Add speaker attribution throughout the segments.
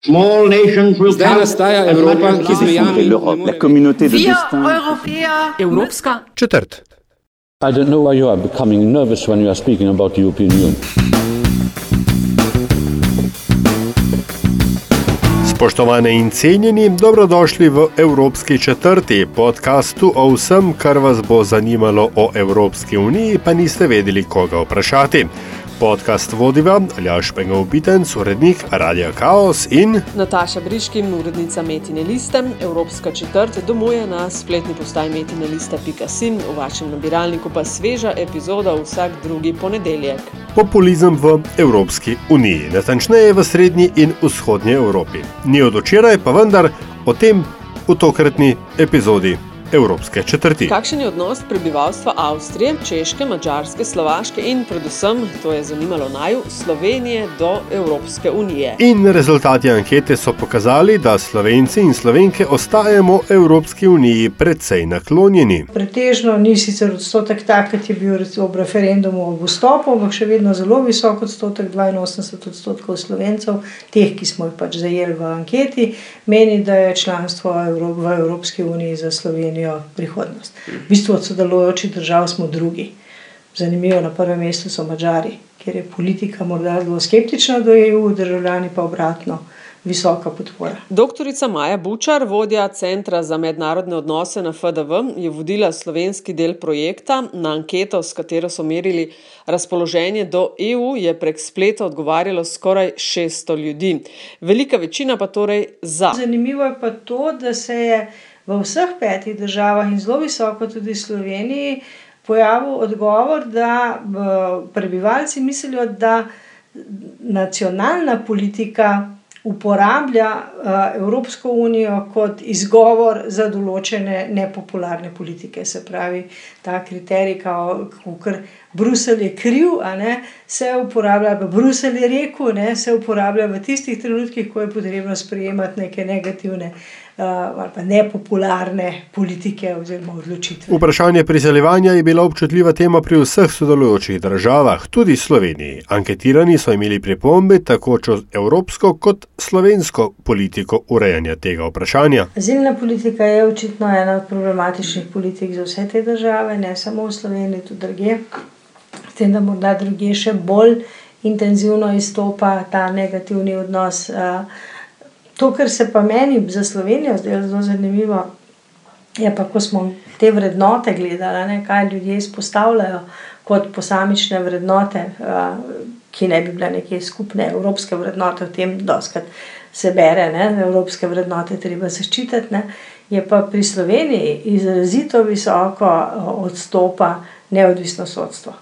Speaker 1: Zdaj nastaja Evropa, ki z mejami
Speaker 2: la communauté de destin.
Speaker 3: Evropska
Speaker 1: četrt.
Speaker 4: I don't know why you are becoming nervous when you are speaking about the European Union.
Speaker 5: Spoštovane in cenjeni, dobrodošli v Evropski četrti podkastu o vsem, kar vas bo zanimalo o Evropski uniji, pa niste vedeli, koga vprašati. Podcast vodiva Aljaš Pengovbitenc, urednik Radia Chaos in
Speaker 6: Nataša Briškim, urednica Metine Liste. Evropska četrt domuje na spletni postaji Metine Liste.sin, v vašem nabiralniku pa sveža epizoda vsak drugi ponedeljek.
Speaker 5: populizem v Evropski uniji, natančneje v srednji in vzhodnji Evropi. Ni od včeraj, pa vendar o tem v tokratni epizodi Evropske četrti.
Speaker 6: Kakšen je odnos prebivalstva Avstrije, Češke, Mačarske, Slovaške in predvsem, to je zanimalo naju, Slovenije do Evropske unije?
Speaker 5: In rezultati ankete so pokazali, da Slovenci in Slovenke ostajamo Evropski uniji precej naklonjeni.
Speaker 7: Pretežno ni sicer odstotek tak, kot je bil ob referendumu ob vstopu, ampak še vedno zelo visok odstotek, 82 odstotkov slovencev, teh, ki smo jih pač zajeli v anketi, meni, da je članstvo v Evropski uniji za Slovenijo prihodnost. V bistvu od sodelujočih držav smo drugi. Zanimivo, na prvem mestu so Mačari, kjer je politika morda zelo skeptična do EU, državljani pa obratno, visoka podpora.
Speaker 6: Doktorica Maja Bučar, vodja Centra za mednarodne odnose na FDV, je vodila slovenski del projekta. Na anketo, s katero so merili razpoloženje do EU, je prek spleta odgovarjalo skoraj 600 ljudi. Velika večina pa torej za.
Speaker 7: Zanimivo je pa to, da se je v vseh petih državah in zelo visoko tudi v Sloveniji pojavil odgovor, da prebivalci mislijo, da nacionalna politika uporablja eh, Evropsko unijo kot izgovor za določene nepopularne politike. Se pravi, ta kriterij, kot Bruselj je kriv, se uporablja, pa Bruselj je rekel, ne, se uporablja v tistih trenutkih, ko je potrebno sprejemati neke negativne uh, ali pa nepopularne politike oziroma odločitve.
Speaker 5: Vprašanje priseljevanja je bila občutljiva tema pri vseh sodelujočih državah, tudi Sloveniji. Anketirani so imeli pripombe tako čez evropsko kot slovensko politiko urejanja tega vprašanja.
Speaker 7: Azilna politika je očitno ena od problematičnih politik za vse te države, ne samo v Sloveniji, tudi druge. S tem, da morda druge še bolj intenzivno izstopa ta negativni odnos. eh, To, kar se pa meni za Slovenijo zdelo zelo zanimivo, je pa, ko smo te vrednote gledali, ne, kaj ljudje izpostavljajo kot posamične vrednote, eh, ki ne bi bile neke skupne evropske vrednote, o tem doskrat se bere, ne, evropske vrednote treba zaščititi. Ne, je pa pri Sloveniji izrazito visoko eh, odstopa neodvisno sodstvo.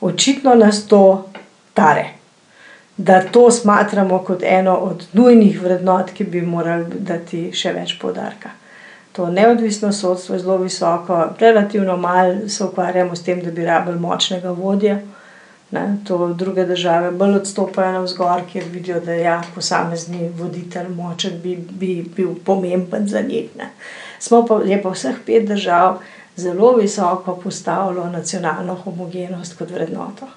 Speaker 7: Očitno nas to tare, da to smatramo kot eno od nujnih vrednot, ki bi morali dati še več poudarka. To neodvisno sodstvo je zelo visoko, relativno malo se ukvarjamo s tem, da bi rabili močnega vodja. Ne, to druge države bolj odstopajo navzgor, kjer vidijo, da ja, posamezni voditelj močen bi, bi bil pomemben za njih. Smo pa, je pa vseh pet držav zelo visoko postavilo nacionalno homogenost kot vrednoto.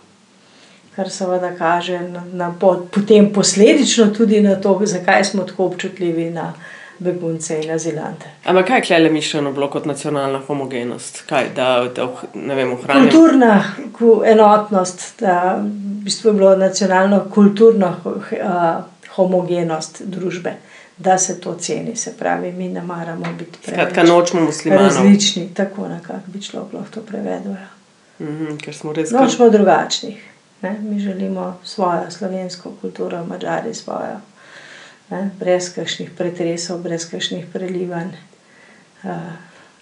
Speaker 7: Kar seveda kaže na, na, po- potem posledično tudi na to, zakaj smo tako občutljivi na begunce in azilante.
Speaker 6: Ampak kaj je klele mišljeno bilo kot nacionalna homogenost? Kaj, da, da oh- ne vem, ohranjamo?
Speaker 7: Kulturna ku- enotnost, da v bistvu je bilo nacionalno kulturno uh, homogenost družbe, da se to ceni. Se pravi, mi ne maramo biti
Speaker 6: Skratka, nočemo muslimanov.
Speaker 7: različni, tako nekako bi človek lahko to prevedel. Ja.
Speaker 6: Mhm, ker smo res
Speaker 7: Nočemo drugačnih. Ne? Mi želimo svojo slovensko kulturo, mačari svojo, ne? brez kakšnih pretresov, brez kakšnih prelivanj, uh,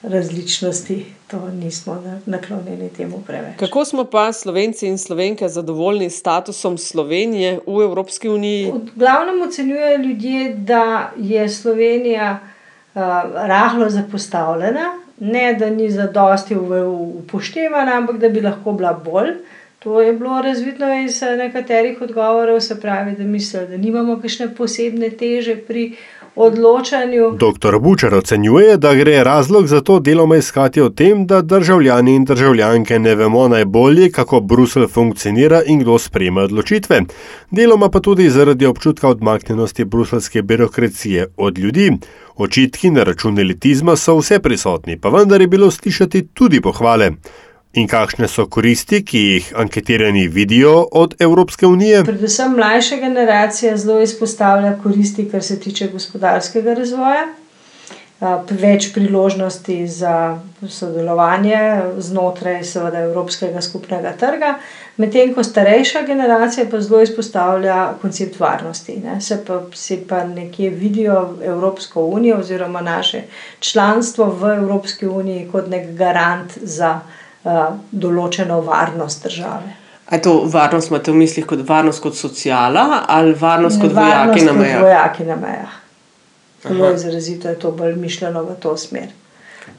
Speaker 7: različnosti. To nismo na- naklonjeni temu preveč.
Speaker 6: Kako smo pa Slovenci in Slovenke zadovoljni s statusom Slovenije v Evropski uniji?
Speaker 7: V glavnem ocenjujejo ljudje, da je Slovenija uh, rahlo zapostavljena, ne da ni zadosti v- upoštevana, ampak da bi lahko bila bolj. To je bilo razvidno iz nekaterih odgovorov, se pravi, da mislijo, da nimamo kakšne posebne teže pri odločanju.
Speaker 5: Dr. Bučar ocenjuje, da gre razlog za to deloma iskati v tem, da državljani in državljanke ne vemo najbolje, kako Bruselj funkcionira in kdo sprejema odločitve. Deloma pa tudi zaradi občutka odmaknjenosti bruselske birokracije od ljudi. Očitki na račun elitizma so vse prisotni, pa vendar je bilo slišati tudi pohvale. In kakšne so koristi, ki jih anketirani vidijo od Evropske unije?
Speaker 7: Predvsem mlajša generacija zelo izpostavlja koristi, kar se tiče gospodarskega razvoja. Več priložnosti za sodelovanje znotraj seveda, Evropskega skupnega trga, medtem ko starejša generacija pa zelo izpostavlja koncept varnosti. Ne. Se pa, se pa nekje vidijo Evropsko unijo oziroma naše članstvo v Evropski uniji kot nek garant za. Eh, določeno varnost države.
Speaker 6: Je to varnost, imate v mislih kot varnost, kot sociala ali varnost kot
Speaker 7: vojaki
Speaker 6: na mejah?
Speaker 7: Vojaki na mejah. Zelo izrazito je to bolj mišljeno v to smer.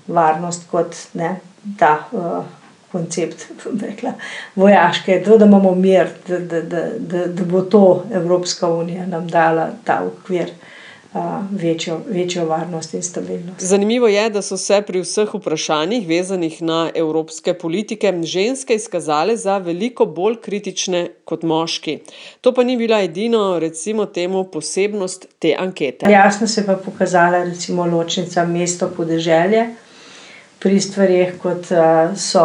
Speaker 7: Varnost kot ne, ta uh, koncept, rekla, vojaške, to, da imamo mir, da, da, da, da, da bo to Evropska unija nam dala ta okvir. Uh, večjo, večjo varnost in stabilnost.
Speaker 6: Zanimivo je, da so se pri vseh vprašanjih, vezanih na evropske politike, ženske izkazale za veliko bolj kritične kot moški. To pa ni bila edino, recimo, temu posebnost te ankete.
Speaker 7: Jasno se pa pokazala, recimo, ločnica mesto podeželje pri stvarih, kot so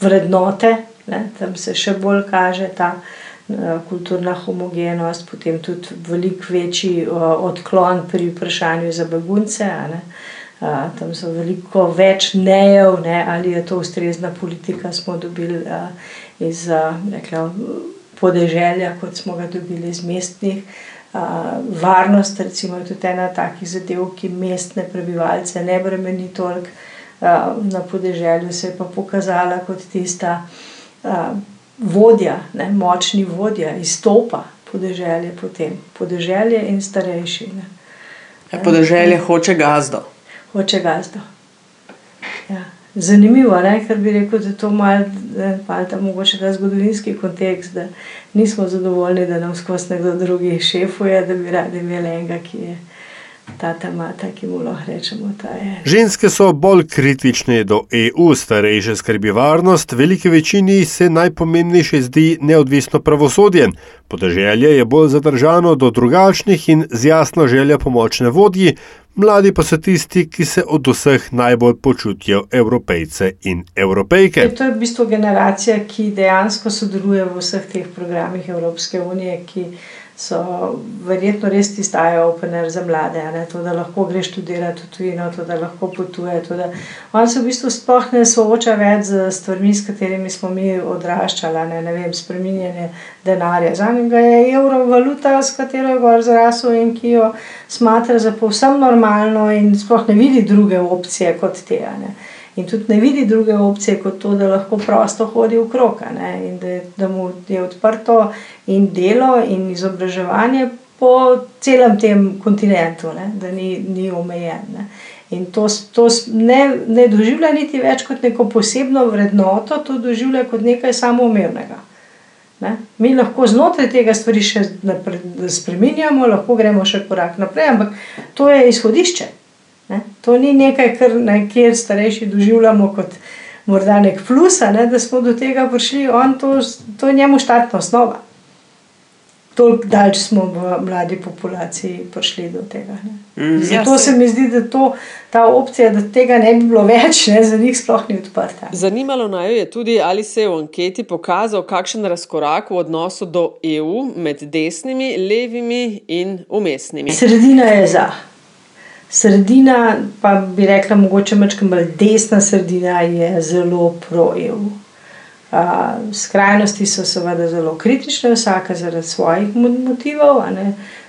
Speaker 7: vrednote, ne, tam se še bolj kaže ta. Eh, kulturna homogenost, potem tudi veliko večji eh, odklon pri vprašanju za begunce. Uh, tam so veliko več nejev, ne, ali je to ustrezna politika, smo dobili iz rekla, podeželja, kot smo ga dobili iz mestnih. Varnost, recimo, je tudi ena takih zadev, ki mestne prebivalce ne bremeni toliko, na podeželju se je pa pokazala kot tista. Vodja, ne, močni vodja, izstopa podeželje potem, podeželje in starejši. Ne.
Speaker 6: Ja, podeželje hoče gazdo.
Speaker 7: Hoče gazdo. Ja. Zanimivo je, ker bi rekel, da je to malo ta mogoče ta zgodovinski kontekst, da nismo zadovoljni, da nam skozi nekdo drugi šefuje, da bi radi imeli enega, ki je ta temata, ki mu lahko rečemo.
Speaker 5: Ženske so bolj kritične do EU, starejše skrbi varnost, veliki večini se najpomembnejše zdi neodvisno pravosodje. Podeželje je bolj zadržano do drugačnih in z jasno željo pomočne vodji, mladi pa so tisti, ki se od vseh najbolj počutijo evropejce in evropejke.
Speaker 7: To je v bistvu generacija, ki dejansko sodeluje v vseh teh programih Evropske unije so verjetno res tisti eye-opener za mlade, to, da lahko greš študirati v tujino, to, da lahko potuje. Da, on se v bistvu sploh ne sooča več z stvarmi, s katerimi smo mi odraščali, ne, ne vem, spreminjanje denarja. Za njega je evro valuta, s katero je gor zrasel in ki jo smatra za povsem normalno in sploh ne vidi druge opcije kot te. Ne in tudi ne vidi druge opcije kot to, da lahko prosto hodi v in da, da mu je odprto in delo in izobraževanje po celem tem kontinentu, ne? da ni, ni omejen. Ne? In to, to ne, ne doživlja niti več kot neko posebno vrednoto, to doživlja kot nekaj samoumevnega. Ne? Mi lahko znotraj tega stvari še spremenjamo, lahko gremo še korak naprej, ampak to je izhodišče. Ne? To ni nekaj, kar nekje starejši doživljamo kot morda nek plus, ne? da smo do tega prišli, on to, to je njemu štartna osnova. Toliko daljši smo v mladi populaciji prišli do tega. Mm, Zato ja, se mi zdi, da to, ta opcija, da tega ne bi bilo več, ne, za njih sploh ni odprta.
Speaker 6: Zanimalo naj je tudi, ali se je v anketi pokazal kakšen razkorak v odnosu do EU med desnimi, levimi in umestnimi.
Speaker 7: Sredina je za. Sredina, pa bi rekla, mogoče malo bolj desna sredina, je zelo pro-EU. Skrajnosti so seveda zelo kritične, vsaka zaradi svojih motivov,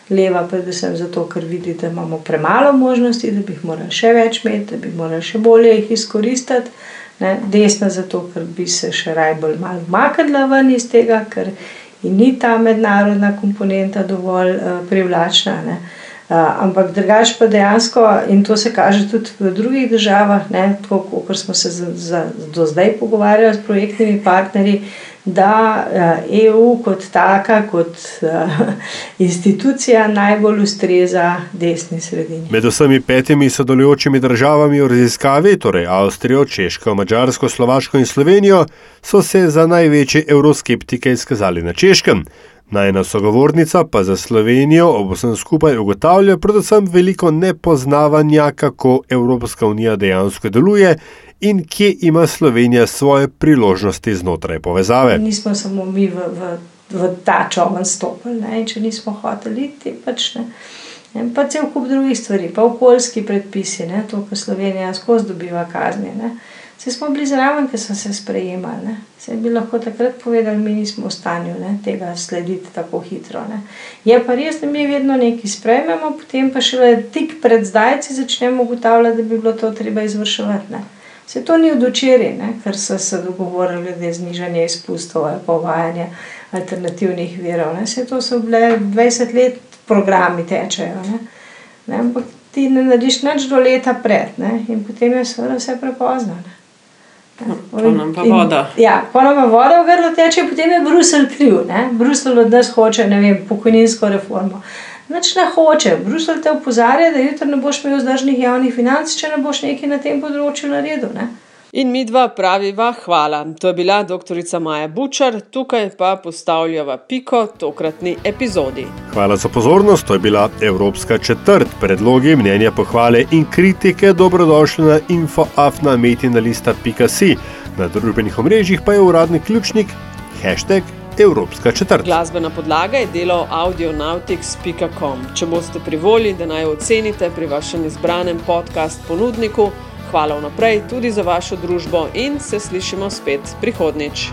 Speaker 7: leva predvsem zato, ker vidi, da imamo premalo možnosti, da bi jih morali še več imeti, da bi morali še bolje jih izkoristiti. Ne? Desna zato, ker bi se še raj bolj malo umaknila ven iz tega, ker ni ta mednarodna komponenta dovolj uh, privlačna. Ne? Ampak drugač pa dejansko, in to se kaže tudi v drugih državah, ne, tako kot smo se za, za, do zdaj pogovarjali s projektnimi partnerji, da EU kot taka, kot institucija najbolj ustreza desni sredini.
Speaker 5: Med vsemi petimi sodelujočimi državami v raziskavi, torej Avstrijo, Češko, Mačarsko, Slovaško in Slovenijo, so se za največje evroskeptike izkazali na Češkem. Najna sogovornica pa za Slovenijo ob vsem skupaj ugotavlja predvsem veliko nepoznavanja, kako Evropska unija dejansko deluje in kje ima Slovenija svoje priložnosti znotraj povezave.
Speaker 7: Nismo samo mi v, v, v ta čovn stopili, ne? če nismo hoteli, ti pač ne. In pa cel kup drugih stvari, pa okoljski predpisi, ne? to, kar Slovenija skozi dobiva kazni. Ne? Vse smo bili zraven, ki so se sprejemali. Se bi lahko takrat povedali, mi nismo v stanju ne, tega slediti tako hitro. Ne. Je pa res, da mi vedno nekaj sprejmemo, potem pa še tik pred zdajci začnemo ugotavljati, da bi bilo to treba izvrševati. Ne. Se to ni od včeraj, ker so se dogovorili, da je znižanje izpustov ali povajanje alternativnih virov. Ne. Se to so bile 20 let programi tečejo. Ne. Ne, ampak ti ne narediš nič do leta pred ne, in potem je vse prepozno. Ne.
Speaker 6: Ponovno pa voda.
Speaker 7: In, ja, ponovno voda v grlo teče, potem je Bruselj kriv. Ne? Bruselj od nas hoče vem, pokojninsko reformo. Noč ne hoče. Bruselj te opozarja, da jutri ne boš imel vzdržnih javnih financ, če ne boš nekaj na tem področju naredil. Ne?
Speaker 6: In mi dva praviva hvala. To je bila dr. Maja Bučar, tukaj pa postavljava piko tokratni epizodi.
Speaker 5: Hvala za pozornost, to je bila Evropska četrt. Predlogi, mnenja, pohvale in kritike dobrodošli na infoafnametinalista.si. Na družbenih omrežjih pa je uradni ključnik hashtag Evropska četrt.
Speaker 6: Glasbena podlaga je delo audionautics.com. Če boste privoli, da naj ocenite pri vašem izbranem podcast ponudniku, hvala vnaprej tudi za vašo družbo in se slišimo spet prihodnič.